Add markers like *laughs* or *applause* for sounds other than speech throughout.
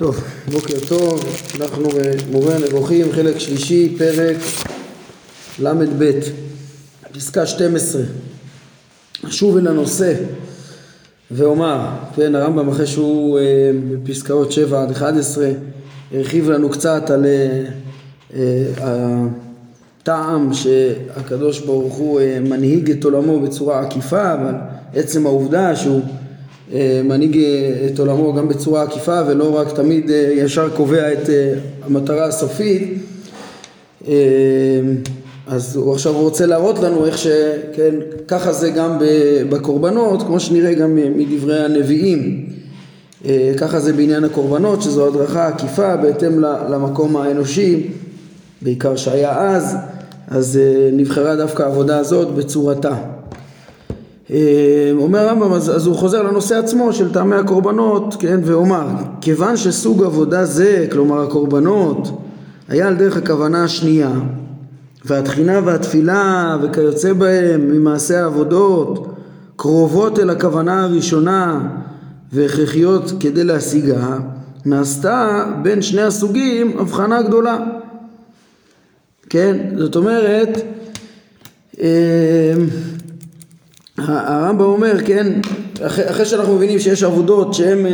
טוב, בוקר טוב, אנחנו במורה הנבוכים, חלק שלישי, פרק ל"ב, פסקה 12. אשוב אל הנושא ואומר, כן, הרמב"ם אחרי שהוא אה, בפסקאות 7 עד 11 הרחיב לנו קצת על אה, אה, הטעם שהקדוש ברוך הוא אה, מנהיג את עולמו בצורה עקיפה, אבל עצם העובדה שהוא מנהיג אה, את עולמו גם בצורה עקיפה ולא רק תמיד אה, ישר קובע את המטרה הסופית. אז הוא עכשיו רוצה להראות לנו איך שכן ככה זה גם בקורבנות כמו שנראה גם מדברי הנביאים. ככה זה בעניין הקורבנות שזו הדרכה עקיפה בהתאם למקום האנושי בעיקר שהיה אז. אז נבחרה דווקא העבודה הזאת בצורתה. אה, אומר הרמב"ם אז, אז הוא חוזר לנושא עצמו של טעמי הקורבנות כן ואומר כיוון שסוג עבודה זה כלומר הקורבנות היה על דרך הכוונה השנייה והתחינה והתפילה וכיוצא בהם ממעשה העבודות קרובות אל הכוונה הראשונה והכרחיות כדי להשיגה נעשתה בין שני הסוגים הבחנה גדולה. כן זאת אומרת אה, הרמב"ם אומר, כן, אחרי, אחרי שאנחנו מבינים שיש עבודות שהן אה,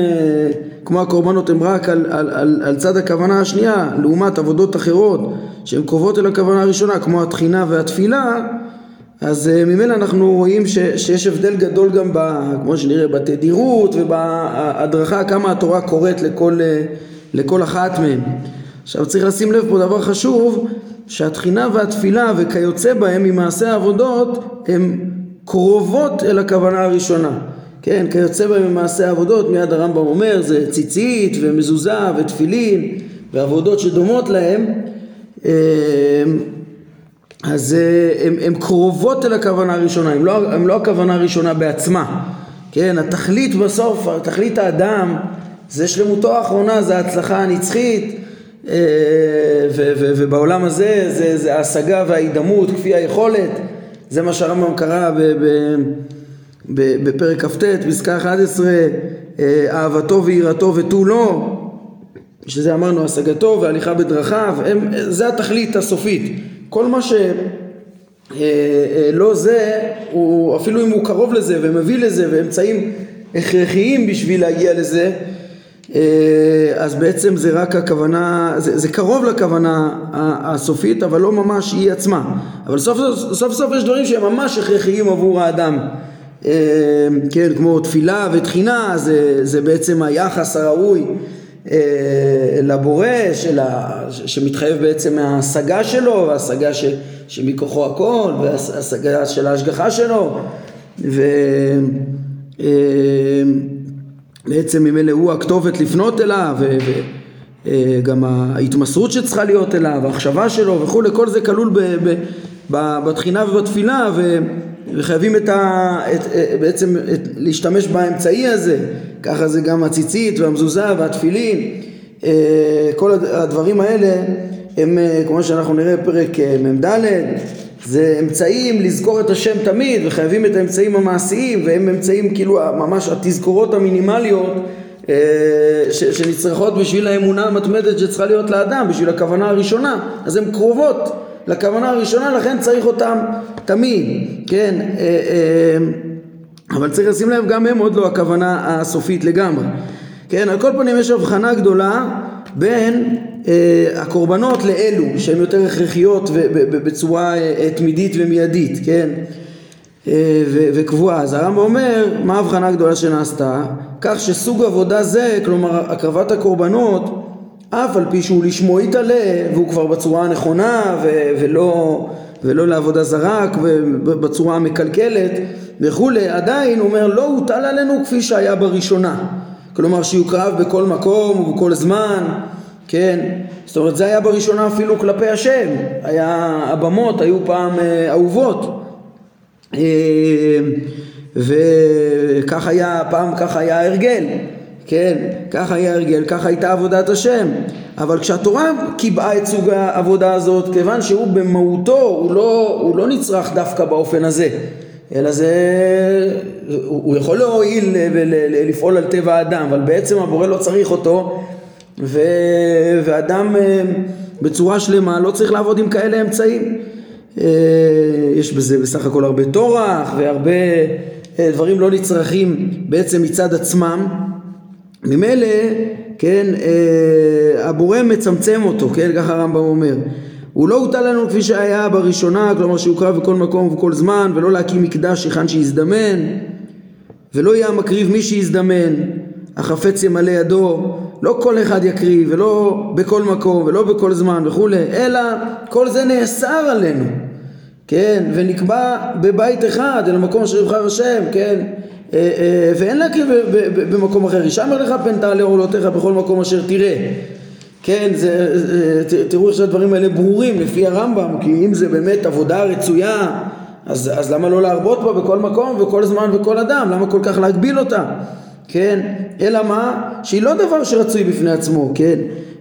כמו הקורבנות הן רק על, על, על, על צד הכוונה השנייה לעומת עבודות אחרות שהן קרובות אל הכוונה הראשונה כמו התחינה והתפילה אז אה, ממילא אנחנו רואים ש, שיש הבדל גדול גם ב, כמו שנראה בתדירות ובהדרכה כמה התורה קוראת לכל, אה, לכל אחת מהן. עכשיו צריך לשים לב פה דבר חשוב שהתחינה והתפילה וכיוצא בהם ממעשה העבודות הם קרובות אל הכוונה הראשונה. כן, כיוצא בהם במעשה העבודות, מיד הרמב"ם אומר, זה ציצית ומזוזה ותפילין ועבודות שדומות להם, אמ, אז הן קרובות אל הכוונה הראשונה, הן לא, לא הכוונה הראשונה בעצמה. כן, התכלית בסוף, תכלית האדם זה שלמותו האחרונה, זה ההצלחה הנצחית אה, ובעולם הזה זה, זה ההשגה וההידמות כפי היכולת זה מה שהרמב"ם קרא בפרק כ"ט, פסקה 11, אה, אהבתו ויראתו ותו לא, שזה אמרנו השגתו והליכה בדרכיו, הם, זה התכלית הסופית. כל מה שלא אה, אה, זה, הוא, אפילו אם הוא קרוב לזה ומביא לזה ואמצעים הכרחיים בשביל להגיע לזה, אז בעצם זה רק הכוונה, זה, זה קרוב לכוונה הסופית אבל לא ממש היא עצמה. אבל סוף סוף, סוף סוף יש דברים שהם ממש הכרחיים עבור האדם. אה, כן כמו תפילה ותחינה זה, זה בעצם היחס הראוי אה, לבורא שלה, שמתחייב בעצם מההשגה שלו ההשגה ש, שמכוחו הכל וההשגה של ההשגחה שלו. ו... בעצם ממילא הוא הכתובת לפנות אליו וגם ההתמסרות שצריכה להיות אליו, ההחשבה שלו וכולי, כל זה כלול ב, ב, ב, בתחינה ובתפילה ו, וחייבים את ה, את, בעצם את, להשתמש באמצעי הזה, ככה זה גם הציצית והמזוזה והתפילין, אה, כל הדברים האלה הם כמו שאנחנו נראה פרק אה, מ"ד זה אמצעים לזכור את השם תמיד וחייבים את האמצעים המעשיים והם אמצעים כאילו ממש התזכורות המינימליות אה, שנצרכות בשביל האמונה המתמדת שצריכה להיות לאדם בשביל הכוונה הראשונה. אז הן קרובות לכוונה הראשונה לכן צריך אותן תמיד כן? אה, אה, אבל צריך לשים לב גם הם עוד לא הכוונה הסופית לגמרי כן? על כל פנים יש הבחנה גדולה בין הקורבנות לאלו שהן יותר הכרחיות בצורה אה, תמידית ומיידית, כן? אה, וקבועה. אז הרמב"ם אומר, מה ההבחנה הגדולה שנעשתה? כך שסוג עבודה זה, כלומר הקרבת הקורבנות, אף על פי שהוא לשמו יתעלה והוא כבר בצורה הנכונה ולא, ולא לעבודה זרה ובצורה המקלקלת וכולי, עדיין אומר לא הוטל עלינו כפי שהיה בראשונה. כלומר שיוקרב בכל מקום ובכל זמן כן, זאת אומרת זה היה בראשונה אפילו כלפי השם, היה, הבמות היו פעם אה, אהובות. אה, וכך היה, פעם ככה היה הרגל, כן, ככה היה הרגל, ככה הייתה עבודת השם, אבל כשהתורה קיבעה את סוג העבודה הזאת, כיוון שהוא במהותו, הוא לא, הוא לא נצרך דווקא באופן הזה, אלא זה, הוא יכול להועיל ולפעול על טבע האדם, אבל בעצם הבורא לא צריך אותו ו... ואדם בצורה שלמה לא צריך לעבוד עם כאלה אמצעים. יש בזה בסך הכל הרבה טורח והרבה דברים לא נצרכים בעצם מצד עצמם. ממילא, כן, הבורא מצמצם אותו, כן, ככה הרמב"ם אומר. הוא לא הוטל לנו כפי שהיה בראשונה, כלומר שיוקרב בכל מקום ובכל זמן, ולא להקים מקדש היכן שיזדמן, ולא יהיה המקריב מי שיזדמן, החפץ ימלא ידו, לא כל אחד יקריב, ולא בכל מקום, ולא בכל זמן וכולי, אלא כל זה נאסר עלינו, כן, ונקבע בבית אחד, אל המקום אשר יבחר השם, כן, אה, אה, ואין להקריב במקום אחר, ישמר לך פן תעלה עולותיך בכל מקום אשר תראה כן, זה, זה, תראו איך שהדברים האלה ברורים לפי הרמב"ם, כי אם זה באמת עבודה רצויה, אז, אז למה לא להרבות בה בכל מקום וכל זמן וכל אדם? למה כל כך להגביל אותה? כן, אלא מה? שהיא לא דבר שרצוי בפני עצמו, כן?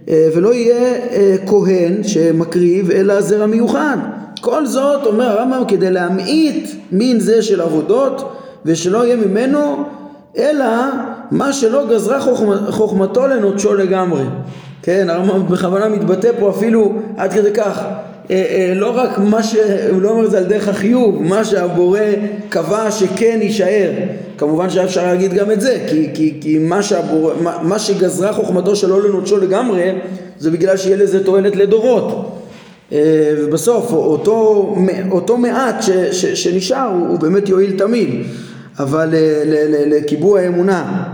אה, ולא יהיה אה, כהן שמקריב אלא זרע מיוחד. כל זאת, אומר הרמב"ם, כדי להמעיט מין זה של עבודות ושלא יהיה ממנו אלא מה שלא גזרה חוכמתו לנוטשו לגמרי. כן, הרמב"ם בכוונה מתבטא פה אפילו עד כדי כך, לא רק מה ש... הוא לא אומר את זה על דרך החיוב, מה שהבורא קבע שכן יישאר. כמובן שהיה אפשר להגיד גם את זה, כי, כי, כי מה, שהבורא, מה, מה שגזרה חוכמתו שלא לנוטשו לגמרי, זה בגלל שיהיה לזה תועלת לדורות. אה, ובסוף אותו, אותו מעט ש, ש, שנשאר הוא, הוא באמת יועיל תמיד, אבל לקיבוע האמונה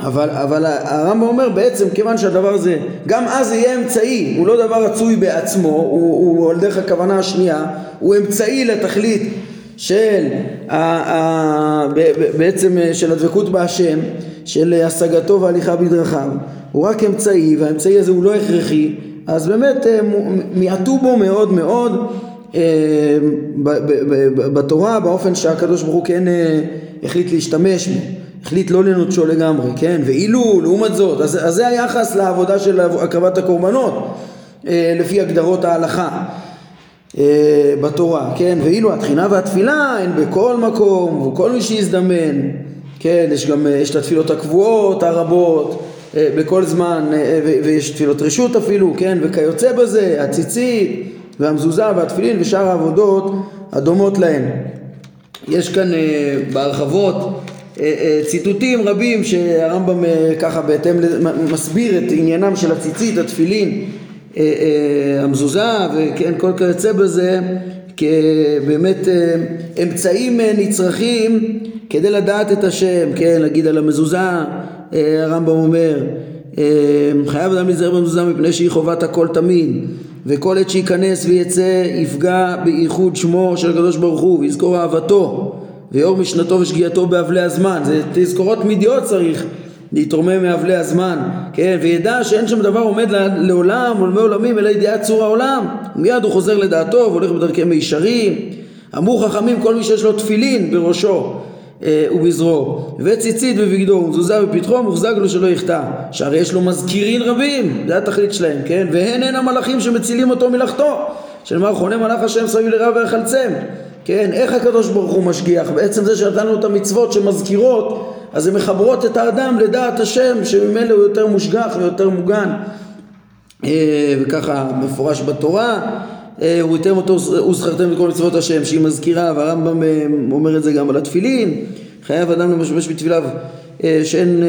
אבל, אבל הרמב"ם אומר בעצם כיוון שהדבר הזה גם אז יהיה אמצעי הוא לא דבר רצוי בעצמו הוא, הוא על דרך הכוונה השנייה הוא אמצעי לתכלית של ה, ה, בעצם של הדבקות בהשם של השגתו והליכה בדרכיו. הוא רק אמצעי והאמצעי הזה הוא לא הכרחי אז באמת אה, מיעטו בו מאוד מאוד אה, בתורה באופן שהקדוש ברוך הוא כן אה, החליט להשתמש בו החליט לא לנוטשו לגמרי, כן? ואילו לעומת זאת, אז, אז זה היחס לעבודה של הקרבת הקורבנות אה, לפי הגדרות ההלכה אה, בתורה, כן? ואילו התחינה והתפילה הן בכל מקום וכל מי שיזדמן, כן? יש גם, יש את התפילות הקבועות הרבות אה, בכל זמן אה, ויש תפילות רשות אפילו, כן? וכיוצא בזה, הציצית והמזוזה והתפילין ושאר העבודות הדומות להן. יש כאן אה, בהרחבות אה, אה, ציטוטים רבים שהרמב"ם אה, ככה בהתאם מסביר את עניינם של הציצית, התפילין, המזוזה וכן כל כיוצא בזה כבאמת אמצעים נצרכים כדי לדעת את השם, כן, להגיד על המזוזה, הרמב"ם אומר חייב אדם להיזהר במזוזה מפני שהיא חובת הכל תמיד וכל עת שייכנס ויצא יפגע בייחוד שמו של הקדוש ברוך הוא ויזכור אהבתו ויאור משנתו ושגיאתו באבלי הזמן. זה תזכורות תמידיות צריך להתרומם מאבלי הזמן. כן וידע שאין שם דבר עומד לעולם ולמי עולמים אלא ידיעת צור העולם. מיד הוא חוזר לדעתו והולך בדרכי מישרים. אמרו חכמים כל מי שיש לו תפילין בראשו אה, ובזרועו. וציצית בבגדו ומזוזה בפתחו מוחזק לו שלא יחטא. שהרי יש לו מזכירין רבים זה התכלית שלהם כן? והן הן המלאכים שמצילים אותו מלאכתו. שנאמר חונה? מלאך השם סביב לרע ויחלצם כן, איך הקדוש ברוך הוא משגיח? בעצם זה שנתנו את המצוות שמזכירות, אז הן מחברות את האדם לדעת השם, שממילא הוא יותר מושגח ויותר מוגן. אה, וככה מפורש בתורה, אה, הוא ייתן אותו וזכרתם את כל מצוות השם, שהיא מזכירה, והרמב"ם אה, אומר את זה גם על התפילין, חייב אדם למשמש בתפיליו שאין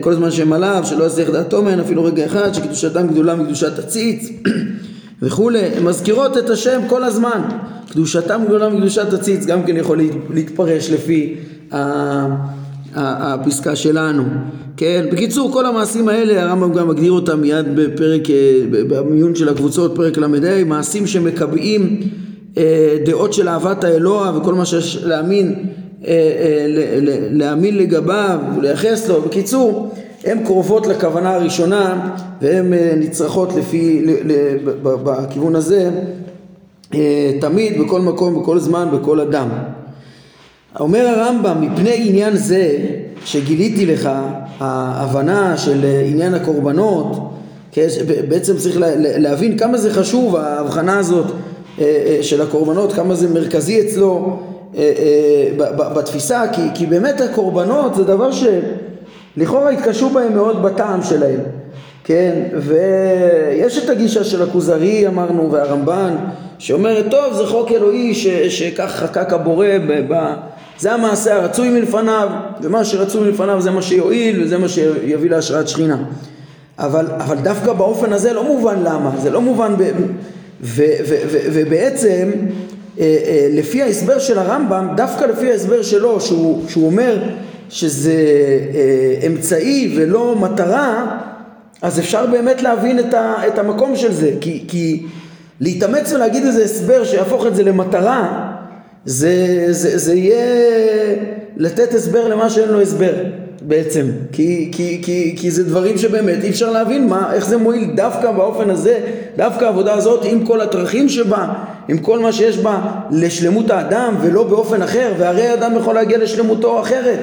כל זמן שהם עליו, שלא יסיח דעתו מהן אפילו רגע אחד, שקדושתם גדולה מקדושת הציץ *clears throat* וכולי, הן מזכירות את השם כל הזמן. קדושתם גדולה מקדושת הציץ גם כן יכול להתפרש לפי הפסקה שלנו. כן, בקיצור כל המעשים האלה הרמב"ם גם מגדיר אותם מיד בפרק, אה, במיון של הקבוצות, פרק ל"ה, מעשים שמקבעים אה, דעות של אהבת האלוה וכל מה שיש להאמין, אה, להאמין לגביו ולייחס לו. בקיצור, הן קרובות לכוונה הראשונה והן נצרכות לפי, בכיוון הזה תמיד, בכל מקום, בכל זמן, בכל אדם. אומר הרמב"ם, מפני עניין זה שגיליתי לך, ההבנה של עניין הקורבנות, בעצם צריך להבין כמה זה חשוב ההבחנה הזאת אה, אה, של הקורבנות, כמה זה מרכזי אצלו בתפיסה, כי, כי באמת הקורבנות זה דבר שלכאורה התקשו בהם מאוד בטעם שלהם. כן, ויש את הגישה של הכוזרי אמרנו והרמב"ן שאומרת טוב זה חוק אלוהי ש, שכך חקק הבורא ב, ב, זה המעשה הרצוי מלפניו ומה שרצוי מלפניו זה מה שיועיל וזה מה שיביא להשראת שכינה. אבל, אבל דווקא באופן הזה לא מובן למה, זה לא מובן ב, ו, ו, ו, ו, ובעצם אה, אה, לפי ההסבר של הרמב"ם, דווקא לפי ההסבר שלו שהוא, שהוא אומר שזה אה, אמצעי ולא מטרה אז אפשר באמת להבין את, ה, את המקום של זה, כי, כי להתאמץ ולהגיד איזה הסבר שיהפוך את זה למטרה, זה, זה, זה יהיה לתת הסבר למה שאין לו הסבר בעצם, כי, כי, כי, כי זה דברים שבאמת אי אפשר להבין מה, איך זה מועיל דווקא באופן הזה, דווקא העבודה הזאת עם כל הטרחים שבה, עם כל מה שיש בה לשלמות האדם ולא באופן אחר, והרי האדם יכול להגיע לשלמותו אחרת.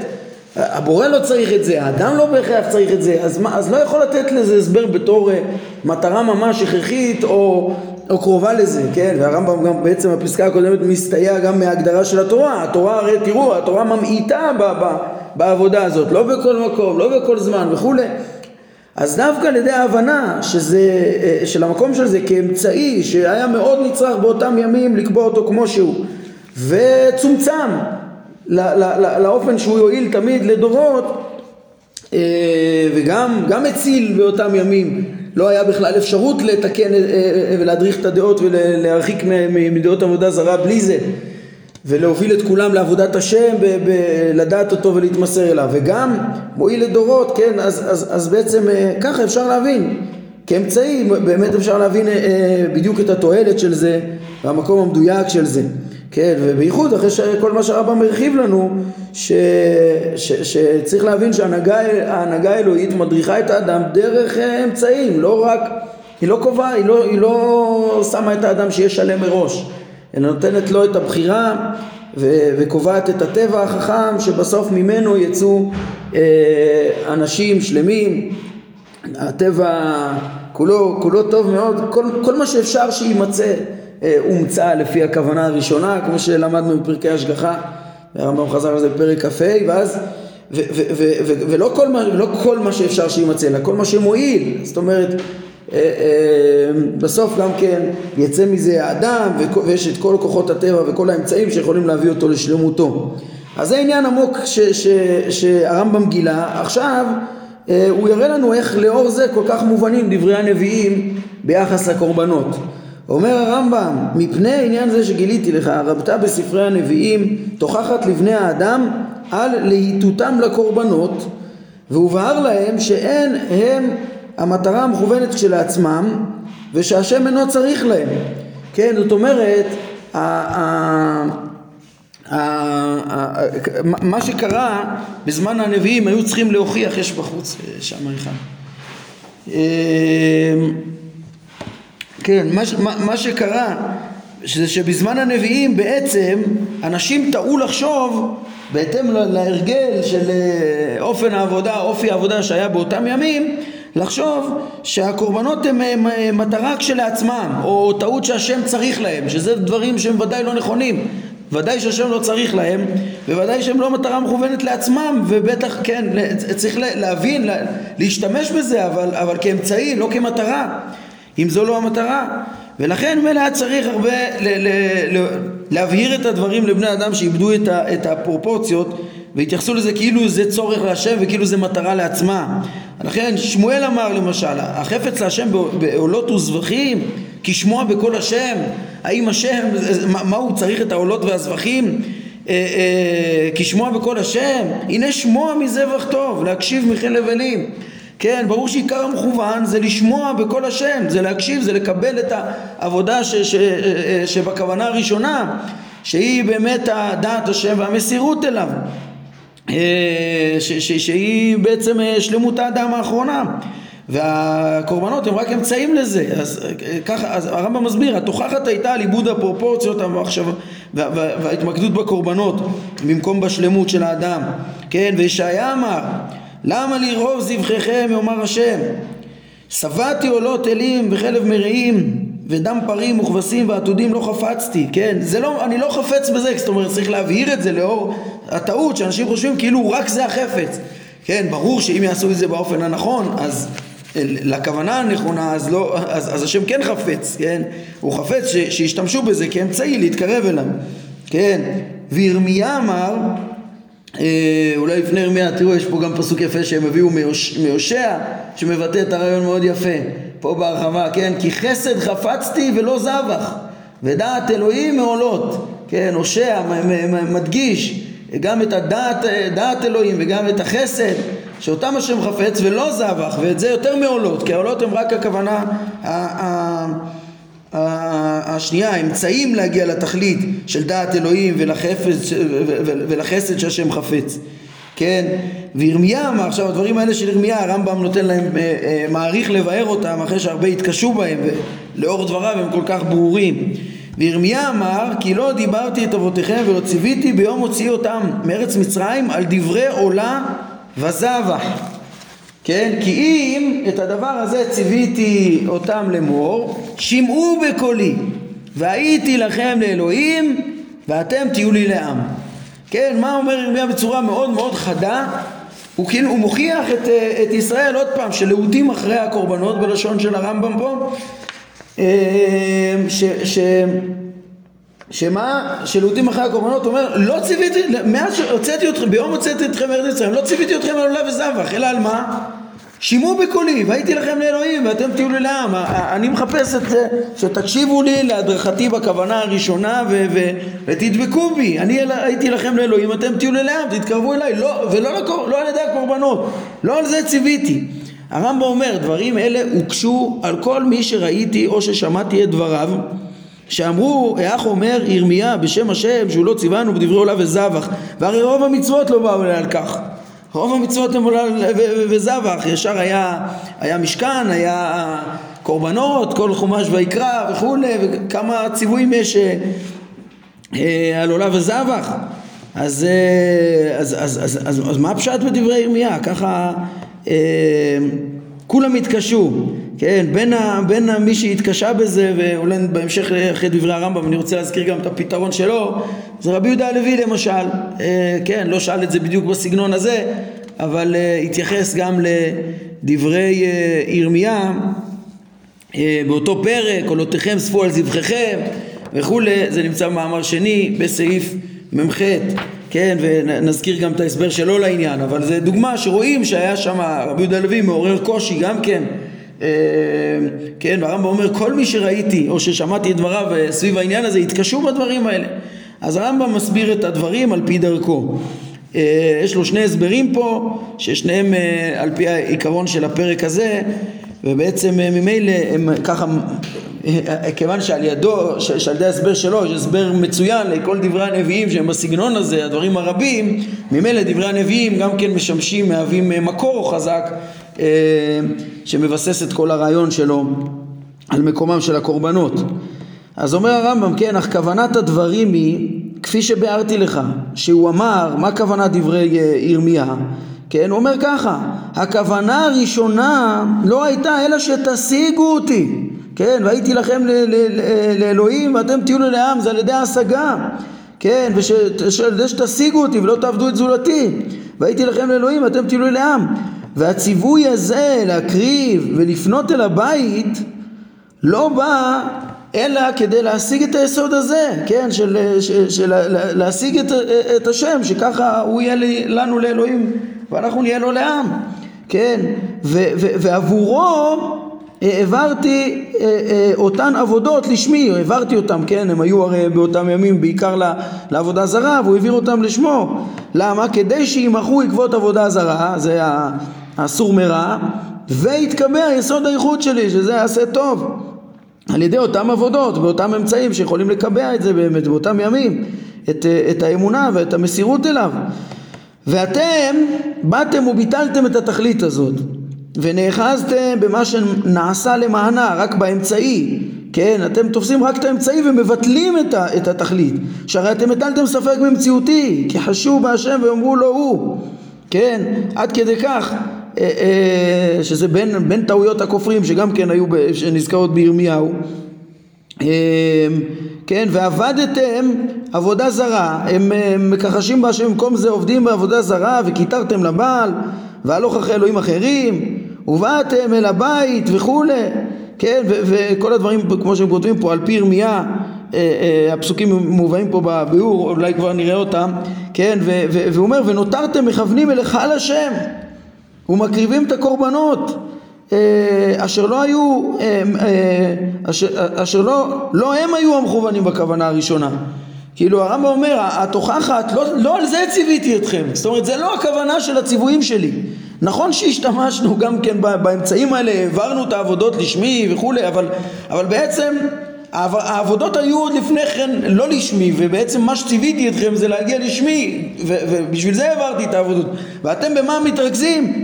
הבורא לא צריך את זה, האדם לא בהכרח צריך את זה, אז, מה, אז לא יכול לתת לזה הסבר בתור uh, מטרה ממש הכרחית או, או קרובה לזה, כן? והרמב"ם גם בעצם הפסקה הקודמת מסתייע גם מההגדרה של התורה, התורה הרי תראו, התורה ממעיטה ב, ב, בעבודה הזאת, לא בכל מקום, לא בכל זמן וכולי. אז דווקא על ידי ההבנה שזה, uh, של המקום של זה כאמצעי שהיה מאוד נצרך באותם ימים לקבוע אותו כמו שהוא וצומצם לאופן שהוא יועיל תמיד לדורות אה, וגם גם הציל באותם ימים לא היה בכלל אפשרות לתקן אה, אה, ולהדריך את הדעות ולהרחיק מדעות עבודה זרה בלי זה ולהוביל את כולם לעבודת השם, לדעת אותו ולהתמסר אליו. וגם מועיל לדורות, כן, אז, אז, אז בעצם ככה אפשר להבין. כאמצעי באמת אפשר להבין בדיוק את התועלת של זה והמקום המדויק של זה כן, ובייחוד אחרי שכל מה שהרמב"ם הרחיב לנו, ש, ש, שצריך להבין שההנהגה האלוהית מדריכה את האדם דרך אה, אמצעים, לא רק, היא לא קובעה, היא לא, היא לא שמה את האדם שיהיה שלם מראש, אלא נותנת לו את הבחירה ו, וקובעת את הטבע החכם שבסוף ממנו יצאו אה, אנשים שלמים, הטבע כולו, כולו טוב מאוד, כל, כל מה שאפשר שיימצא אה, אומצה לפי הכוונה הראשונה, כמו שלמדנו בפרקי השגחה, הרמב"ם חזר על זה בפרק כ"ה, ואז, ולא כל מה, לא כל מה שאפשר שיימצא, אלא כל מה שמועיל, זאת אומרת, אה, אה, בסוף גם כן יצא מזה האדם ויש את כל כוחות הטבע וכל האמצעים שיכולים להביא אותו לשלמותו. אז זה עניין עמוק שהרמב"ם גילה. עכשיו הוא יראה לנו איך לאור זה כל כך מובנים דברי הנביאים ביחס לקורבנות. אומר הרמב"ם, מפני עניין זה שגיליתי לך, רבתה בספרי הנביאים, תוכחת לבני האדם על להיטותם לקורבנות, והובהר להם שאין הם המטרה המכוונת כשלעצמם, ושהשם אינו צריך להם. כן, זאת אומרת, מה שקרה בזמן הנביאים היו צריכים להוכיח, יש בחוץ שם אחד. כן, מה, מה, מה שקרה שזה שבזמן הנביאים בעצם אנשים טעו לחשוב בהתאם להרגל של אה, אופן העבודה, אופי העבודה שהיה באותם ימים לחשוב שהקורבנות הם מטרה כשלעצמם או טעות שהשם צריך להם שזה דברים שהם ודאי לא נכונים. ודאי שהשם לא צריך להם וודאי שהם לא מטרה מכוונת לעצמם ובטח כן צריך להבין להשתמש בזה אבל, אבל כאמצעי לא כמטרה אם זו לא המטרה. ולכן מילא היה צריך הרבה ל- ל- ל- להבהיר את הדברים לבני אדם שאיבדו את, ה- את הפרופורציות והתייחסו לזה כאילו זה צורך להשם וכאילו זה מטרה לעצמה. לכן שמואל אמר למשל, החפץ להשם בעולות וזבחים, כי שמוע בקול השם, האם השם, מה, מה הוא צריך את העולות והזבחים? אה, אה, כי שמוע בקול השם, הנה שמוע מזבח טוב, להקשיב מחיל לבלים. כן, ברור שעיקר המכוון זה לשמוע בקול השם, זה להקשיב, זה לקבל את העבודה ש, ש, ש, שבכוונה הראשונה, שהיא באמת הדעת השם והמסירות אליו, אה, ש, ש, שהיא בעצם אה, שלמות האדם האחרונה. והקורבנות הם רק אמצעים לזה, אז אה, ככה, אז הרמב"ם מסביר, התוכחת הייתה על עיבוד הפרופורציות המחשב, וההתמקדות בקורבנות במקום בשלמות של האדם, כן, וישעיה אמר למה לי רוב זבחיכם יאמר השם שבעתי עולות אלים וחלב מרעים ודם פרים וכבשים ועתודים לא חפצתי כן זה לא אני לא חפץ בזה זאת אומרת צריך להבהיר את זה לאור הטעות שאנשים חושבים כאילו רק זה החפץ כן ברור שאם יעשו את זה באופן הנכון אז לכוונה הנכונה אז, לא, אז, אז השם כן חפץ, כן? הוא חפץ ש, שישתמשו בזה כאמצעי להתקרב אליו, כן? וירמיה אמר אה, אולי לפני ירמיה, תראו יש פה גם פסוק יפה שהם הביאו מהושע שמבטא את הרעיון מאוד יפה פה בהרחבה, כן? כי חסד חפצתי ולא זבח ודעת אלוהים מעולות, כן? הושע מדגיש גם את הדעת דעת אלוהים וגם את החסד שאותם השם חפץ ולא זבח ואת זה יותר מעולות כי העולות הם רק הכוונה השנייה, האמצעים להגיע לתכלית של דעת אלוהים ולחפץ, ולחסד שהשם חפץ. כן, וירמיה אמר, עכשיו הדברים האלה של ירמיה הרמב"ם נותן להם, אה, אה, מעריך לבאר אותם אחרי שהרבה התקשו בהם ולאור דבריו הם כל כך ברורים. וירמיה אמר כי לא דיברתי את אבותיכם ולא ציוויתי ביום הוציאי אותם מארץ מצרים על דברי עולה וזבח כן? כי אם את הדבר הזה ציוויתי אותם לאמור, שמעו בקולי, והייתי לכם לאלוהים, ואתם תהיו לי לעם. כן, מה אומר ירמיה בצורה מאוד מאוד חדה? הוא כאילו, הוא מוכיח את, את ישראל עוד פעם, שלהוטים אחרי הקורבנות בלשון של הרמב"ם פה, אה, ש... ש שמה? שלהוטים אחרי הקורבנות אומר לא ציוויתי, מאז שהוצאתי אתכם, ביום הוצאתי אתכם מארץ ישראל, לא ציוויתי אתכם על עולה וזבח, אלא על מה? שמעו בקולי והייתי לכם לאלוהים ואתם תהיו לי לעם. אני מחפש את זה שתקשיבו לי להדרכתי בכוונה הראשונה ו- ו- ותדבקו בי. אני הייתי לכם לאלוהים אתם תהיו לי לעם תתקרבו אליי. לא, ולא לקור, לא על ידי הקורבנות לא על זה ציוויתי. הרמב"ם אומר דברים אלה הוגשו על כל מי שראיתי או ששמעתי את דבריו שאמרו, איך אומר ירמיה בשם השם שהוא לא ציוונו בדברי עולה וזבח והרי רוב המצוות לא באו על כך רוב המצוות הם וזבח, ישר היה, היה משכן, היה קורבנות, כל חומש ויקרא וכולי, וכמה ציוויים יש אה, אה, על עולה וזבח. אז, אה, אז, אז, אז, אז, אז מה הפשט בדברי ירמיה? ככה אה, כולם התקשו, כן, בין, ה, בין מי שהתקשה בזה, ואולי בהמשך אחרי דברי הרמב"ם אני רוצה להזכיר גם את הפתרון שלו, זה רבי יהודה הלוי למשל, אה, כן, לא שאל את זה בדיוק בסגנון הזה, אבל אה, התייחס גם לדברי אה, ירמיה באותו פרק, עולותיכם ספו על זבחיכם וכולי, זה נמצא במאמר שני בסעיף מ"ח. כן, ונזכיר גם את ההסבר שלו לעניין, אבל זה דוגמה שרואים שהיה שם רבי יהודה הלוי מעורר קושי גם כן, כן, והרמב"ם אומר כל מי שראיתי או ששמעתי את דבריו סביב העניין הזה התקשו בדברים האלה. אז הרמב"ם מסביר את הדברים על פי דרכו. אה, יש לו שני הסברים פה, ששניהם על פי העיקרון של הפרק הזה, ובעצם ממילא הם ככה כיוון שעל ידו, שעל ידי ההסבר שלו יש הסבר מצוין לכל דברי הנביאים שהם בסגנון הזה, הדברים הרבים, ממילא דברי הנביאים גם כן משמשים, מהווים מקור חזק אה, שמבסס את כל הרעיון שלו על מקומם של הקורבנות. אז אומר הרמב"ם, כן, אך כוונת הדברים היא, כפי שביארתי לך, שהוא אמר, מה כוונת דברי אה, ירמיה? כן, הוא אומר ככה, הכוונה הראשונה לא הייתה אלא שתשיגו אותי כן, והייתי לכם לאלוהים ואתם תהיו לי לעם, זה על ידי ההשגה, כן, ועל ידי שתשיגו אותי ולא תעבדו את זולתי, והייתי לכם לאלוהים ואתם תהיו לי לעם. והציווי הזה להקריב ולפנות אל הבית לא בא אלא כדי להשיג את היסוד הזה, כן, של, של, של להשיג את, את השם, שככה הוא יהיה לי, לנו לאלוהים ואנחנו נהיה לו לעם, כן, ו, ו, ועבורו העברתי אה, אה, אותן עבודות לשמי, העברתי אותם, כן, הם היו הרי באותם ימים בעיקר לעבודה זרה, והוא העביר אותם לשמו. למה? כדי שימחו עקבות עבודה זרה, זה האסור מרע, ויתקבע יסוד האיכות שלי, שזה יעשה טוב. על ידי אותם עבודות, באותם אמצעים שיכולים לקבע את זה באמת באותם ימים, את, את האמונה ואת המסירות אליו. ואתם באתם וביטלתם את התכלית הזאת. ונאחזתם במה שנעשה למענה, רק באמצעי, כן? אתם תופסים רק את האמצעי ומבטלים את, ה, את התכלית, שהרי אתם הטלתם ספק במציאותי, כי חשו בהשם ואמרו לו הוא, כן? עד כדי כך, אה, אה, שזה בין, בין טעויות הכופרים שגם כן היו, שנזכרות בירמיהו. אה, כן, ועבדתם עבודה זרה, הם מכחשים בהשם במקום זה עובדים בעבודה זרה וכיתרתם לבעל והלוך אחרי אלוהים אחרים ובאתם אל הבית וכולי, כן, וכל הדברים כמו שהם כותבים פה על פי ירמיה, אה, אה, הפסוקים מובאים פה בביאור, אולי כבר נראה אותם, כן, והוא אומר ונותרתם מכוונים אל היכל השם ומקריבים את הקורבנות אה, אשר לא היו, אשר, אשר לא, לא הם היו המכוונים בכוונה הראשונה כאילו הרמב"ם אומר, התוכחת, לא, לא על זה ציוויתי אתכם, זאת אומרת זה לא הכוונה של הציוויים שלי. נכון שהשתמשנו גם כן באמצעים האלה, העברנו את העבודות לשמי וכולי, אבל, אבל בעצם העבודות היו עוד לפני כן לא לשמי, ובעצם מה שציוויתי אתכם זה להגיע לשמי, ובשביל זה העברתי את העבודות. ואתם במה מתרכזים?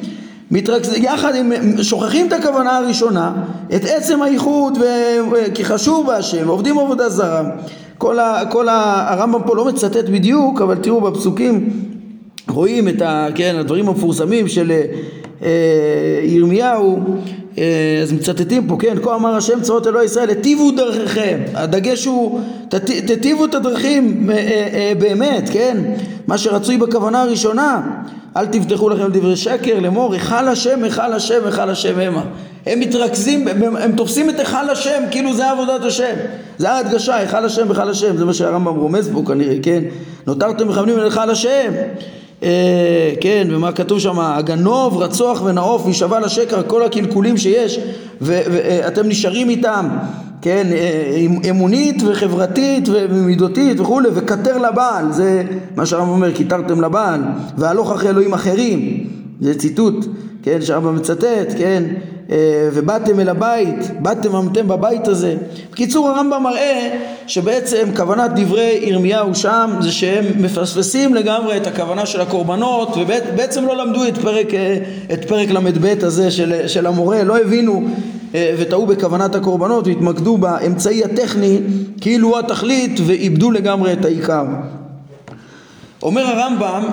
מתרכזים, יחד עם, שוכחים את הכוונה הראשונה, את עצם הייחוד, ו, כי חשוב בהשם, עובדים עבודה זרה. כל, ה, כל ה, הרמב"ם פה לא מצטט בדיוק, אבל תראו בפסוקים רואים את ה, כן, הדברים המפורסמים של אה, ירמיהו, אז מצטטים פה, כן, כה אמר השם צבאות אלוהי ישראל, היטיבו דרכיכם, הדגש הוא, תיטיבו את הדרכים אה, אה, באמת, כן, מה שרצוי בכוונה הראשונה, אל תבטחו לכם דברי שקר, לאמור, היכל השם, היכל השם, היכל השם המה. הם מתרכזים, הם, הם תופסים את היכל השם, כאילו זה עבודת השם. זה ההדגשה, היכל השם, היכל השם, זה מה שהרמב"ם רומז פה כנראה, כן? נותרתם מכוונים אל היכל השם. אה, כן, ומה כתוב שם? הגנוב, רצוח ונאוף, וישבע לשקר, כל הקלקולים שיש, ואתם נשארים איתם. כן, אה, אמונית וחברתית ומידותית וכולי, וכתר לבעל, זה מה שהרמב"ם אומר, כיתרתם לבעל, והלוך אחרי אלוהים אחרים, זה ציטוט, כן, שהרמב"ם מצטט, כן, אה, ובאתם אל הבית, באתם עמתם בבית הזה. בקיצור הרמב"ם מראה שבעצם כוונת דברי ירמיהו שם זה שהם מפספסים לגמרי את הכוונה של הקורבנות ובעצם לא למדו את פרק, אה, פרק ל"ב הזה של, של המורה, לא הבינו אה, וטעו בכוונת הקורבנות והתמקדו באמצעי הטכני כאילו הוא התכלית ואיבדו לגמרי את העיקר. אומר הרמב"ם,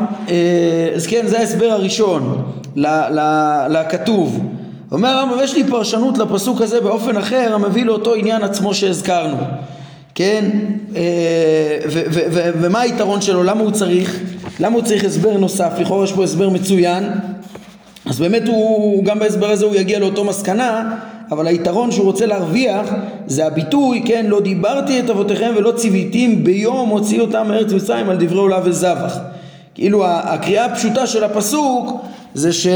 אז כן זה ההסבר הראשון לכתוב אומר הרמב"ם יש לי פרשנות לפסוק הזה באופן אחר המביא לאותו עניין עצמו שהזכרנו. כן? אה, ומה היתרון שלו? למה הוא צריך? למה הוא צריך הסבר נוסף? לכאורה יש פה הסבר מצוין. אז באמת הוא גם בהסבר הזה הוא יגיע לאותו מסקנה אבל היתרון שהוא רוצה להרוויח זה הביטוי כן לא דיברתי את אבותיכם ולא ציוויתים ביום הוציא אותם מארץ מצרים על דברי עולה וזבח. כאילו הקריאה הפשוטה של הפסוק זה ש...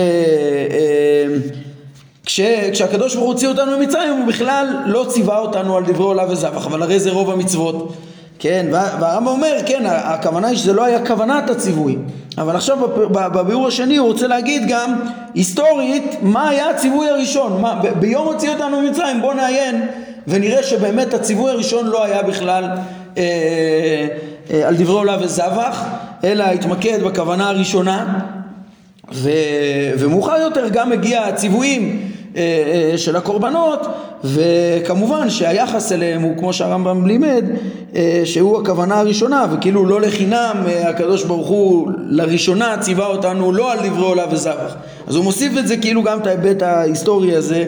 כש, כשהקדוש ברוך הוא הוציא אותנו ממצרים הוא בכלל לא ציווה אותנו על דברי עולה וזבח אבל הרי זה רוב המצוות. כן והרמב"ם אומר כן הכוונה היא שזה לא היה כוונת הציווי. אבל עכשיו בביאור השני הוא רוצה להגיד גם היסטורית מה היה הציווי הראשון? מה, ב, ביום הוציא אותנו ממצרים בוא נעיין ונראה שבאמת הציווי הראשון לא היה בכלל אה, אה, על דברי עולה וזבח אלא התמקד בכוונה הראשונה. ו, ומאוחר יותר גם הגיע הציוויים של הקורבנות וכמובן שהיחס אליהם הוא כמו שהרמב"ם לימד אה, שהוא הכוונה הראשונה וכאילו לא לחינם הקדוש ברוך הוא לראשונה ציווה אותנו לא על דברי עולה וזבח. אז הוא מוסיף את זה כאילו גם את ההיבט ההיסטורי הזה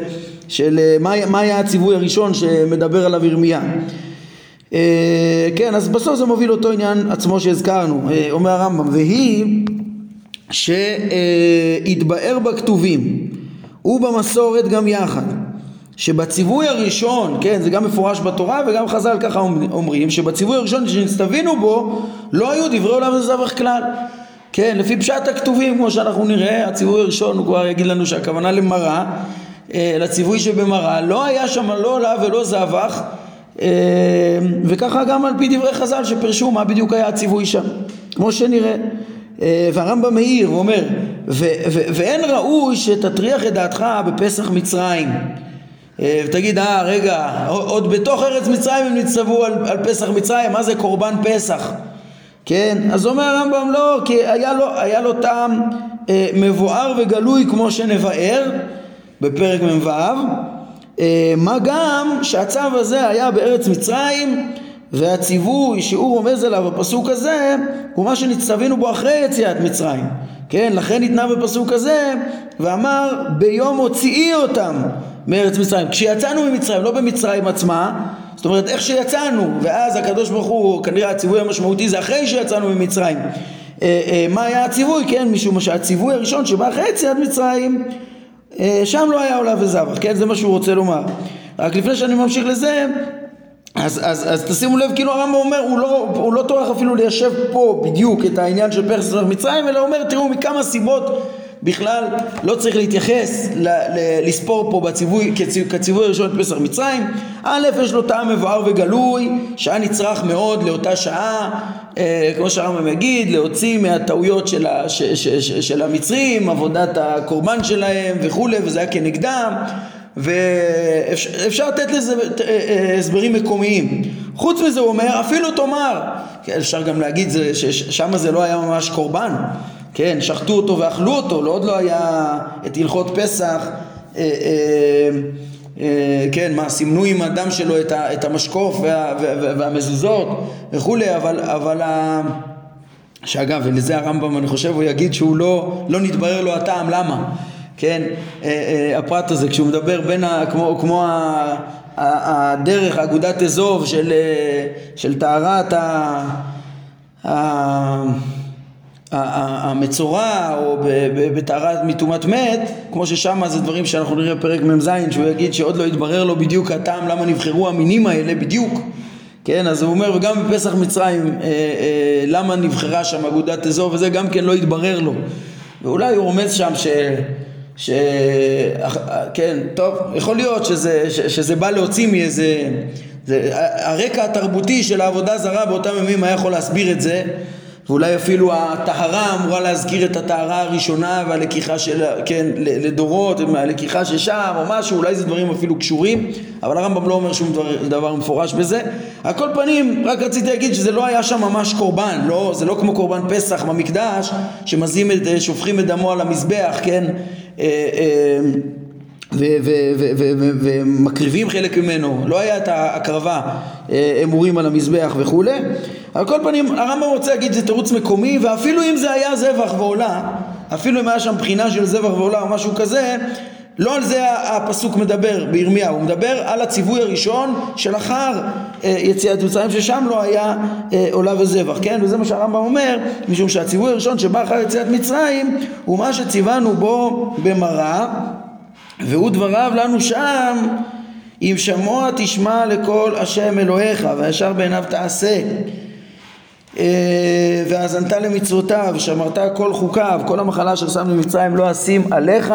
של מה, מה היה הציווי הראשון שמדבר עליו ירמיה. כן אז בסוף זה מוביל אותו עניין עצמו שהזכרנו. אומר הרמב"ם והיא שהתבאר בכתובים ובמסורת גם יחד שבציווי הראשון, כן, זה גם מפורש בתורה וגם חז"ל ככה אומרים, שבציווי הראשון שנצטווינו בו לא היו דברי עולם וזבח כלל. כן, לפי פשט הכתובים, כמו שאנחנו נראה, הציווי הראשון הוא כבר יגיד לנו שהכוונה למראה, אה, לציווי שבמראה, לא היה שם לא עולה ולא זבח, אה, וככה גם על פי דברי חז"ל שפרשו מה בדיוק היה הציווי שם, כמו שנראה. אה, והרמב"ם מעיר ואומר ואין ראוי שתטריח את דעתך בפסח מצרים. אה, ותגיד אה רגע עוד בתוך ארץ מצרים הם נצטוו על, על פסח מצרים מה זה קורבן פסח? כן? אז אומר הרמב"ם לא כי היה לו, היה לו טעם אה, מבואר וגלוי כמו שנבאר בפרק מ"ו. אה, מה גם שהצו הזה היה בארץ מצרים והציווי שהוא רומז עליו בפסוק הזה הוא מה שנצטווינו בו אחרי יציאת מצרים כן לכן ניתנה בפסוק הזה ואמר ביום הוציאי אותם מארץ מצרים כשיצאנו ממצרים לא במצרים עצמה זאת אומרת איך שיצאנו ואז הקדוש ברוך הוא כנראה הציווי המשמעותי זה אחרי שיצאנו ממצרים אה, אה, מה היה הציווי כן משום שהציווי הראשון שבא אחרי יציאת מצרים אה, שם לא היה עולה וזבח, כן? זה מה שהוא רוצה לומר. רק לפני שאני ממשיך לזה, אז, אז, אז תשימו לב, כאילו הרמב"ם אומר, הוא לא, הוא לא טורח אפילו ליישב פה בדיוק את העניין של פרס מצרים, אלא אומר, תראו מכמה סיבות בכלל לא צריך להתייחס, ל, ל, לספור פה בציווי, כציווי, כציווי הראשון את פסח מצרים. א', יש לו טעם מבואר וגלוי, שהיה נצרך מאוד לאותה שעה, אה, כמו שהרמב"ם יגיד, להוציא מהטעויות של, ה, ש, ש, ש, של המצרים, עבודת הקורבן שלהם וכולי, וזה היה כנגדם. ואפשר לתת לזה אה, אה, הסברים מקומיים. חוץ מזה הוא אומר, אפילו תאמר, כן, אפשר גם להגיד ששם זה לא היה ממש קורבן, כן, שחטו אותו ואכלו אותו, לא עוד לא היה את הלכות פסח, אה, כן, מה, סימנו עם הדם שלו את המשקוף והמזוזות וכולי, אבל, אבל שאגב, ולזה הרמב"ם אני חושב הוא יגיד שהוא לא, לא נתברר לו הטעם, למה? כן, אה, אה, הפרט הזה, כשהוא מדבר בין, ה, כמו, כמו ה, הדרך, אגודת אזוב של, אה, של טהרת ה... המצורע או בטהרת מטומאת מת, כמו ששם זה דברים שאנחנו נראה בפרק מ"ז, שהוא יגיד שעוד לא התברר לו בדיוק הטעם למה נבחרו המינים האלה בדיוק, כן, אז הוא אומר וגם בפסח מצרים אה, אה, למה נבחרה שם אגודת אזוב וזה גם כן לא התברר לו, ואולי הוא רומז שם ש... ש... כן, טוב, יכול להיות שזה, שזה בא להוציא מאיזה... זה, הרקע התרבותי של העבודה זרה באותם ימים היה יכול להסביר את זה ואולי אפילו הטהרה אמורה להזכיר את הטהרה הראשונה והלקיחה של, כן, לדורות, מהלקיחה ששם או משהו, אולי זה דברים אפילו קשורים, אבל הרמב"ם לא אומר שום דבר, דבר מפורש בזה. על כל פנים, רק רציתי להגיד שזה לא היה שם ממש קורבן, לא, זה לא כמו קורבן פסח במקדש, שמזים את, שופכים את דמו על המזבח, כן? אה, אה, ומקריבים חלק ממנו, לא היה את ההקרבה אה, אמורים על המזבח וכולי. על כל פנים הרמב"ם רוצה להגיד זה תירוץ מקומי ואפילו אם זה היה זבח ועולה, אפילו אם היה שם בחינה של זבח ועולה או משהו כזה, לא על זה הפסוק מדבר בירמיהו, הוא מדבר על הציווי הראשון שלאחר אה, יציאת מצרים ששם לא היה אה, עולה וזבח, כן? וזה מה שהרמב"ם אומר, משום שהציווי הראשון שבא אחר יציאת מצרים הוא מה שציוונו בו במראה והוא דבריו לנו שם אם שמוע תשמע לכל השם אלוהיך וישר בעיניו תעשה אה, והאזנת למצוותיו ושמרת כל חוקיו כל המחלה אשר שם למצרים לא אשים עליך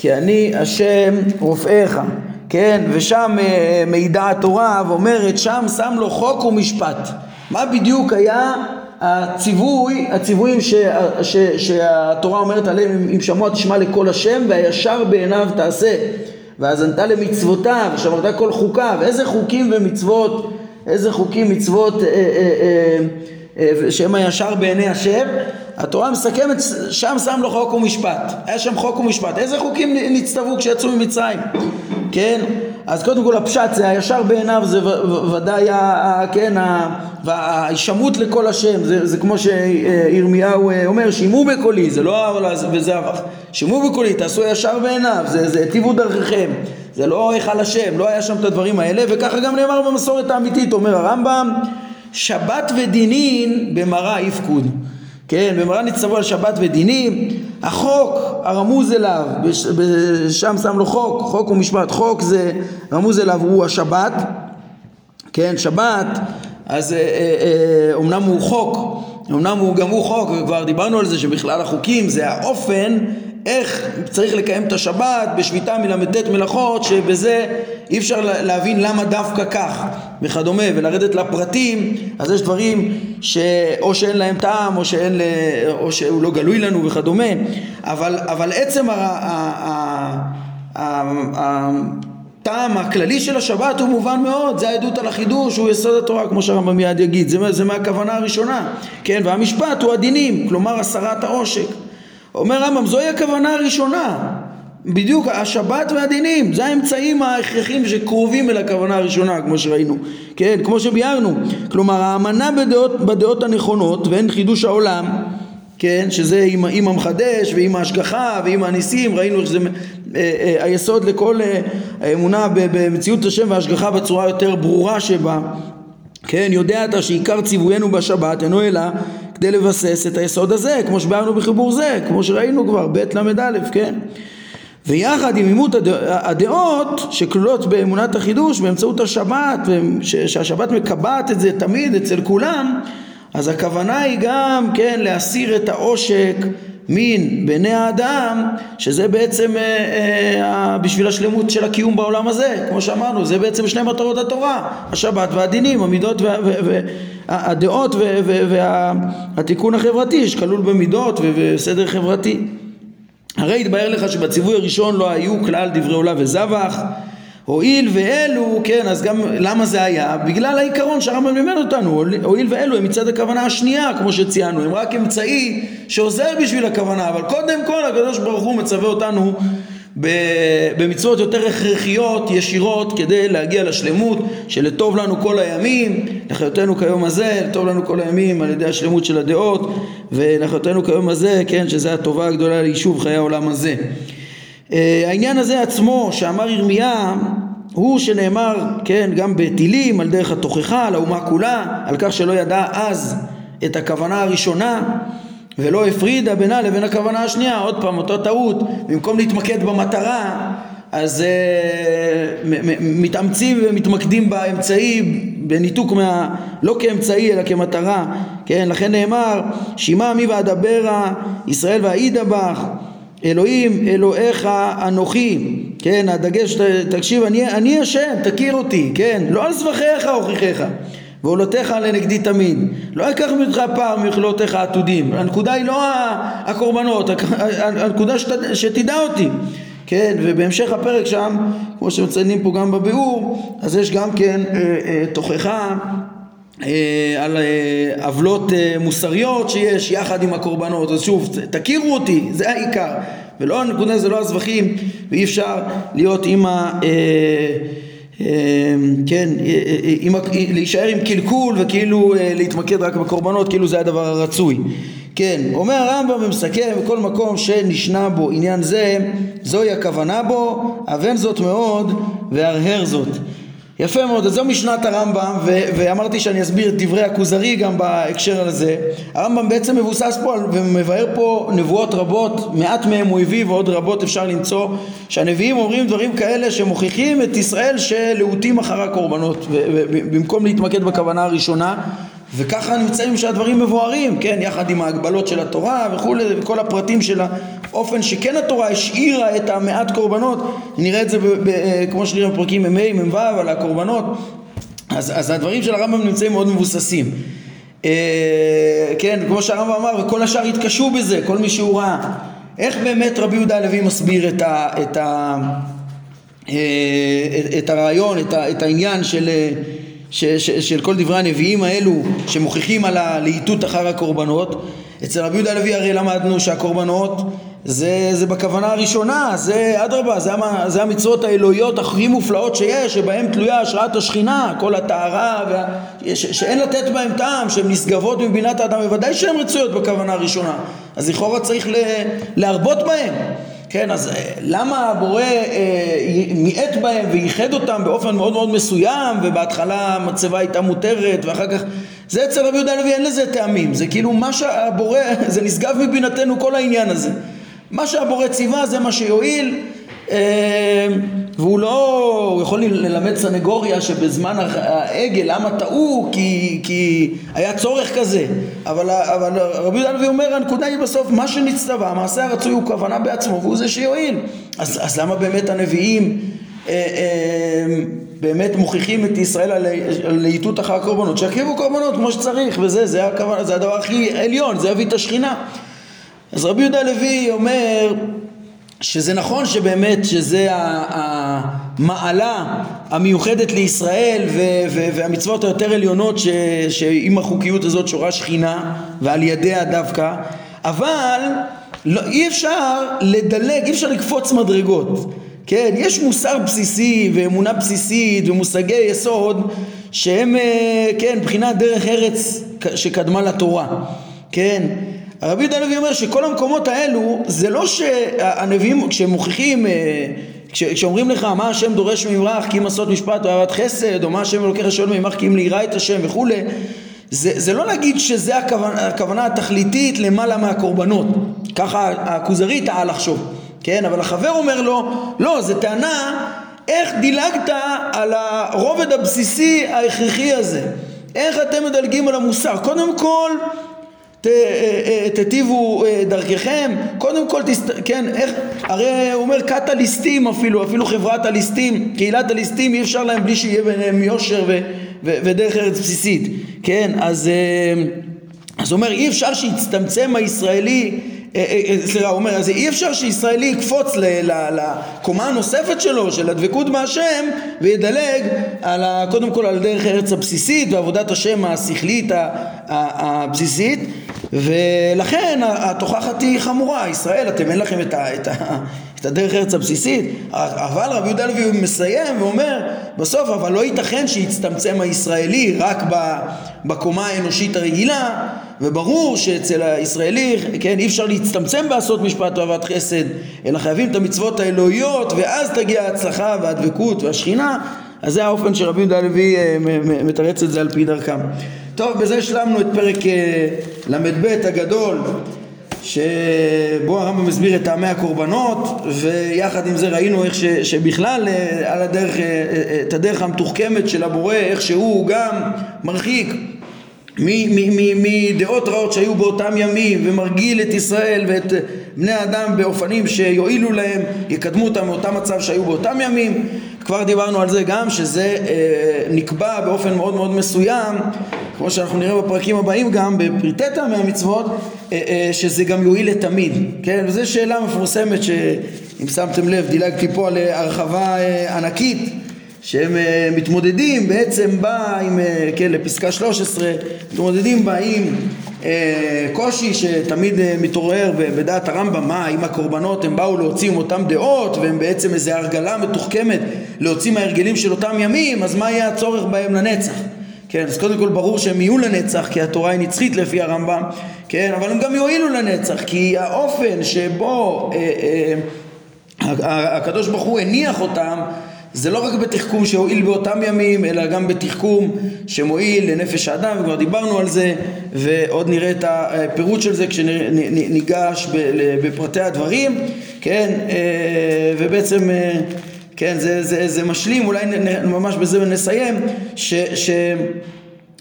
כי אני השם רופאיך כן ושם אה, מעידה התורה ואומרת שם שם לו חוק ומשפט מה בדיוק היה הציווי, הציוויים ש, ש, שהתורה אומרת עליהם אם שמוע תשמע לקול השם והישר בעיניו תעשה והאזנת למצוותיו ושמרת כל חוקיו איזה חוקים ומצוות איזה חוקים מצוות אה, אה, אה, אה, שהם הישר בעיני השם התורה מסכמת שם שם לו חוק ומשפט. היה שם חוק ומשפט. איזה חוקים נצטוו כשיצאו ממצרים? כן? אז קודם כל הפשט זה הישר בעיניו זה ודאי כן ההישמעות לכל השם. זה, זה כמו שירמיהו אה, אומר שימו בקולי זה לא וזה אבך שימו בקולי תעשו ישר בעיניו זה היטיבו דרככם. זה לא היכל השם לא היה שם את הדברים האלה וככה גם נאמר במסורת האמיתית. אומר הרמב"ם שבת ודינין במראה יפקוד כן, במראה נצטוו על שבת ודינים, החוק הרמוז אליו, שם שם לו חוק, חוק ומשפט, חוק זה רמוז אליו הוא השבת, כן, שבת, אז אומנם אה, אה, אה, הוא חוק, אומנם הוא גם הוא חוק, וכבר דיברנו על זה שבכלל החוקים זה האופן איך צריך לקיים את השבת בשביתה מל"ט מלאכות שבזה אי אפשר להבין למה דווקא כך וכדומה ולרדת לפרטים אז יש דברים שאו שאין להם טעם או, שאין. או שהוא לא גלוי לנו וכדומה אבל, אבל עצם הטעם הכללי של השבת הוא מובן מאוד זה העדות על החידוש הוא יסוד התורה כמו שהרמב"ם מיד יגיד זה, זה מהכוונה הראשונה כן והמשפט הוא הדינים כלומר הסרת העושק אומר רמב"ם זוהי הכוונה הראשונה בדיוק השבת והדינים זה האמצעים ההכרחיים שקרובים אל הכוונה הראשונה כמו שראינו. כן כמו שביארנו. כלומר האמנה בדעות, בדעות הנכונות ואין חידוש העולם כן שזה עם, עם המחדש ועם ההשגחה ועם הניסים ראינו איך זה אה, אה, היסוד לכל אה, האמונה במציאות השם וההשגחה בצורה יותר ברורה שבה. כן יודע אתה שעיקר ציוויינו בשבת אינו אלא כדי לבסס את היסוד הזה, כמו שביארנו בחיבור זה, כמו שראינו כבר, ב' ל"א, כן? ויחד עם עימות הדעות שכלולות באמונת החידוש באמצעות השבת, שהשבת מקבעת את זה תמיד אצל כולם, אז הכוונה היא גם, כן, להסיר את העושק מין בעיני האדם, שזה בעצם אה, אה, בשביל השלמות של הקיום בעולם הזה, כמו שאמרנו, זה בעצם שני מטרות התורה, השבת והדינים, המידות והדעות והתיקון החברתי שכלול במידות וסדר חברתי. הרי התבהר לך שבציווי הראשון לא היו כלל דברי עולה וזבח. הואיל ואלו, כן, אז גם למה זה היה? בגלל העיקרון שהרמב"ם לימד אותנו, הואיל ואלו הם מצד הכוונה השנייה, כמו שציינו, הם רק אמצעי שעוזר בשביל הכוונה, אבל קודם כל הקדוש ברוך הוא מצווה אותנו במצוות יותר הכרחיות, ישירות, כדי להגיע לשלמות שלטוב לנו כל הימים, לחיותנו כיום הזה, לטוב לנו כל הימים על ידי השלמות של הדעות, ולחיותנו כיום הזה, כן, שזה הטובה הגדולה ליישוב חיי העולם הזה. אה, העניין הזה עצמו שאמר ירמיה הוא שנאמר כן גם בתילים על דרך התוכחה לאומה כולה על כך שלא ידע אז את הכוונה הראשונה ולא הפרידה בינה לבין הכוונה השנייה עוד פעם אותה טעות. במקום להתמקד במטרה אז uh, מתאמצים ומתמקדים באמצעי בניתוק מה... לא כאמצעי אלא כמטרה. כן לכן נאמר שמע מי ואדברה ישראל ואידבך אלוהים אלוהיך אנוכי, כן, הדגש, תקשיב, אני, אני השם, תכיר אותי, כן, לא על זבחיך הוכיחך, ועולותיך לנגדי תמיד, לא אקח ממך פער מכלותיך עתודים, הנקודה היא לא הקורבנות, הנקודה שת, שתדע אותי, כן, ובהמשך הפרק שם, כמו שמציינים פה גם בביאור, אז יש גם כן אה, אה, תוכחה אה, על אה, עוולות אה, מוסריות שיש יחד עם הקורבנות. אז שוב תכירו אותי זה העיקר. ולא הנקודה זה לא הזבחים ואי אפשר להיות עם ה... כן, עם, להישאר עם קלקול וכאילו להתמקד רק בקורבנות כאילו זה הדבר הרצוי. כן, אומר הרמב"ם ומסכם בכל מקום שנשנה בו עניין זה זוהי הכוונה בו אבן זאת מאוד והרהר זאת יפה מאוד, אז זו משנת הרמב"ם ו- ואמרתי שאני אסביר את דברי הכוזרי גם בהקשר הזה. הרמב"ם בעצם מבוסס פה ומבאר פה נבואות רבות מעט מהם הוא הביא ועוד רבות אפשר למצוא שהנביאים אומרים דברים כאלה שמוכיחים את ישראל שלהוטים אחר הקורבנות ובמקום להתמקד בכוונה הראשונה וככה נמצאים שהדברים מבוארים, כן, יחד עם ההגבלות של התורה וכולי, וכל הפרטים של האופן שכן התורה השאירה את המעט קורבנות, נראה את זה ב, כמו שנראה בפרקים מ"ה, מ"ו על הקורבנות, אז, אז הדברים של הרמב"ם נמצאים מאוד מבוססים. אה, כן, כמו שהרמב"ם אמר, וכל השאר יתקשו בזה, כל מי שהוא ראה. איך באמת רבי יהודה הלוי מסביר את, ה, את, ה, אה, את, את הרעיון, את, ה, את העניין של ש, ש, של כל דברי הנביאים האלו שמוכיחים על הלהיטות אחר הקורבנות אצל רבי יהודה הלוי הרי למדנו שהקורבנות זה, זה בכוונה הראשונה, זה אדרבה, זה, זה המצוות האלוהיות הכי מופלאות שיש, שבהן תלויה השראת השכינה, כל הטהרה, שאין לתת בהן טעם, שהן נשגבות מבינת האדם, בוודאי שהן רצויות בכוונה הראשונה, אז לכאורה צריך להרבות בהן. כן, אז אה, למה הבורא אה, מיעט בהם וייחד אותם באופן מאוד מאוד מסוים ובהתחלה המצבה הייתה מותרת ואחר כך זה אצל רבי יהודה הלוי אין לזה טעמים. זה כאילו מה שהבורא, *laughs* זה נשגב מבינתנו כל העניין הזה. מה שהבורא ציווה זה מה שיועיל אה, והוא לא, הוא יכול ללמד סנגוריה שבזמן העגל למה טעו? כי, כי היה צורך כזה. אבל, אבל רבי יהודה הלוי אומר הנקודה היא בסוף מה שנצטווה המעשה הרצוי הוא כוונה בעצמו והוא זה שיועיל. אז, אז למה באמת הנביאים אה, אה, באמת מוכיחים את ישראל על להיטות אחר הקורבנות? שיקריבו קורבנות כמו שצריך וזה זה, הכוונה, זה הדבר הכי עליון זה יביא את השכינה. אז רבי יהודה הלוי אומר שזה נכון שבאמת שזה המעלה המיוחדת לישראל והמצוות היותר עליונות ש- שעם החוקיות הזאת שורה שכינה ועל ידיה דווקא אבל לא, אי אפשר לדלג, אי אפשר לקפוץ מדרגות. כן, יש מוסר בסיסי ואמונה בסיסית ומושגי יסוד שהם, אה, כן, מבחינת דרך ארץ שקדמה לתורה, כן, הרבי יהודה הלוי אומר שכל המקומות האלו זה לא שהנביאים כשהם מוכיחים כשאומרים לך מה השם דורש ממך כי אם עשות משפט ואהבת חסד או מה השם לוקח לשאול ממך כי אם ליראה את השם וכולי זה, זה לא להגיד שזה הכוונה, הכוונה התכליתית למעלה מהקורבנות ככה הכוזרי טעה לחשוב כן, אבל החבר אומר לו, לא, זו טענה איך דילגת על הרובד הבסיסי ההכרחי הזה? איך אתם מדלגים על המוסר? קודם כל אה, אה, תטיבו אה, דרככם, קודם כל, תסת... כן, איך, הרי הוא אומר כת הליסטים אפילו, אפילו חברת הליסטים, קהילת הליסטים אי אפשר להם בלי שיהיה ביניהם יושר ו, ו, ודרך ארץ בסיסית, כן, אז, אז הוא אומר אי אפשר שיצטמצם הישראלי אה, אה, אה, סליחה, הוא אומר, אז אי אפשר שישראלי יקפוץ לקומה הנוספת שלו, של הדבקות בהשם, וידלג על ה, קודם כל על דרך ארץ הבסיסית ועבודת השם השכלית הבסיסית, ולכן התוכחת היא חמורה, ישראל, אתם אין לכם את, ה, את, ה, את הדרך ארץ הבסיסית, אבל רבי יהודה לוי מסיים ואומר בסוף, אבל לא ייתכן שיצטמצם הישראלי רק בקומה האנושית הרגילה, וברור שאצל הישראלי, כן, אי אפשר להצטמצם בעשות משפט ואהבת חסד, אלא חייבים את המצוות האלוהיות, ואז תגיע ההצלחה והדבקות והשכינה, אז זה האופן שרבי יהודה הלוי אה, מתרץ את זה על פי דרכם. טוב, בזה השלמנו את פרק אה, ל"ב הגדול, שבו הרמב"ם מסביר את טעמי הקורבנות, ויחד עם זה ראינו איך ש, שבכלל אה, על הדרך, את הדרך המתוחכמת של הבורא, איך שהוא גם מרחיק מדעות רעות שהיו באותם ימים ומרגיל את ישראל ואת בני האדם באופנים שיועילו להם, יקדמו אותם מאותם מצב שהיו באותם ימים. כבר דיברנו על זה גם שזה אה, נקבע באופן מאוד מאוד מסוים, כמו שאנחנו נראה בפרקים הבאים גם בפרטי טעמי המצוות, אה, אה, שזה גם יועיל לתמיד, כן? וזו שאלה מפורסמת שאם שמתם לב דילגתי פה על הרחבה אה, ענקית שהם uh, מתמודדים בעצם בה עם, uh, כן, לפסקה 13, מתמודדים בה עם uh, קושי שתמיד מתעורר בדעת הרמב"ם, מה, אם הקורבנות הם באו להוציא עם אותם דעות והם בעצם איזו הרגלה מתוחכמת להוציא מההרגלים של אותם ימים, אז מה יהיה הצורך בהם לנצח? כן, אז קודם כל ברור שהם יהיו לנצח כי התורה היא נצחית לפי הרמב"ם, כן, אבל הם גם יועילו לנצח כי האופן שבו אה, אה, הקדוש ברוך הוא הניח אותם זה לא רק בתחכום שהועיל באותם ימים, אלא גם בתחכום שמועיל לנפש האדם, וכבר דיברנו על זה, ועוד נראה את הפירוט של זה כשניגש בפרטי הדברים, כן, אה, ובעצם, אה, כן, זה, זה, זה משלים, אולי ממש בזה נסיים, ש... ש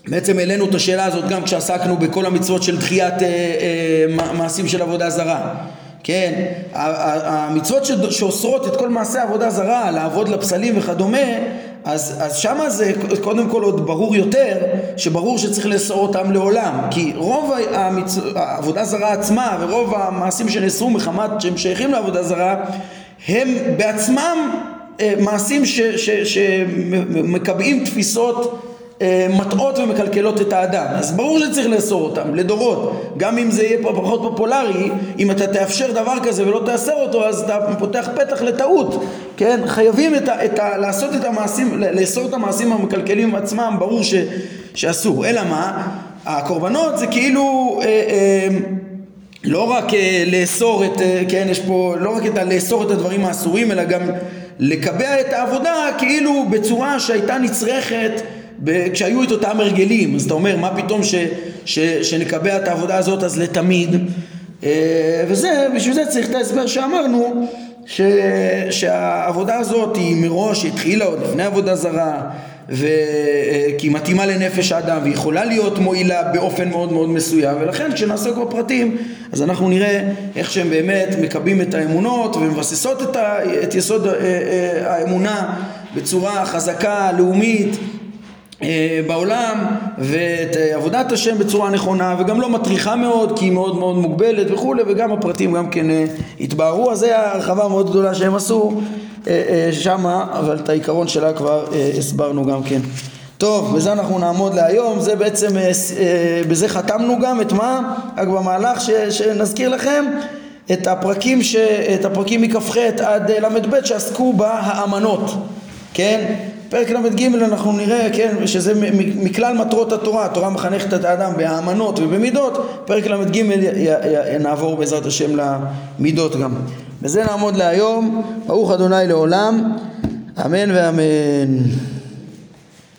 בעצם העלינו את השאלה הזאת גם כשעסקנו בכל המצוות של דחיית אה, אה, מעשים של עבודה זרה. כן, המצוות שאוסרות את כל מעשי עבודה זרה, לעבוד לפסלים וכדומה, אז, אז שמה זה קודם כל עוד ברור יותר, שברור שצריך לאסור אותם לעולם, כי רוב המצ... העבודה זרה עצמה ורוב המעשים שנאסרו מחמת שהם שייכים לעבודה זרה, הם בעצמם אה, מעשים שמקבעים תפיסות מטעות ומקלקלות את האדם. אז ברור שצריך לאסור אותם, לדורות. גם אם זה יהיה פחות פופולרי, אם אתה תאפשר דבר כזה ולא תאסר אותו, אז אתה פותח פתח לטעות. כן? חייבים את ה, את ה, לעשות את המעשים, לאסור את המעשים המקלקלים עצמם, ברור ש, שאסור. אלא מה? הקורבנות זה כאילו... אה, אה, לא רק אה, לאסור את, אה, כן, יש פה, לא רק את ה, לאסור את הדברים האסורים, אלא גם לקבע את העבודה כאילו בצורה שהייתה נצרכת כשהיו את אותם הרגלים, אז אתה אומר מה פתאום ש, ש, שנקבע את העבודה הזאת אז לתמיד? אה, וזה, בשביל זה צריך את ההסבר שאמרנו ש, שהעבודה הזאת היא מראש התחילה עוד לפני עבודה זרה ו... אה, כי היא מתאימה לנפש האדם והיא יכולה להיות מועילה באופן מאוד מאוד מסוים ולכן כשנעסוק בפרטים אז אנחנו נראה איך שהם באמת מקבעים את האמונות ומבססות את, ה... את יסוד אה, האמונה בצורה חזקה, לאומית בעולם ואת אה, עבודת השם בצורה נכונה וגם לא מטריחה מאוד כי היא מאוד מאוד מוגבלת וכולי וגם הפרטים גם כן אה, התבהרו אז זו הרחבה מאוד גדולה שהם עשו שמה אבל את העיקרון שלה כבר הסברנו גם כן טוב, בזה אנחנו נעמוד להיום, זה בעצם, בזה חתמנו גם את מה? רק במהלך ש, שנזכיר לכם את הפרקים, ש, את הפרקים מכ"ח עד ל"ב שעסקו בהאמנות, כן? פרק ל"ג אנחנו נראה, כן, שזה מכלל מטרות התורה, התורה מחנכת את האדם באמנות ובמידות, פרק ל"ג נעבור בעזרת השם למידות גם. בזה נעמוד להיום, ברוך אדוני לעולם, אמן ואמן.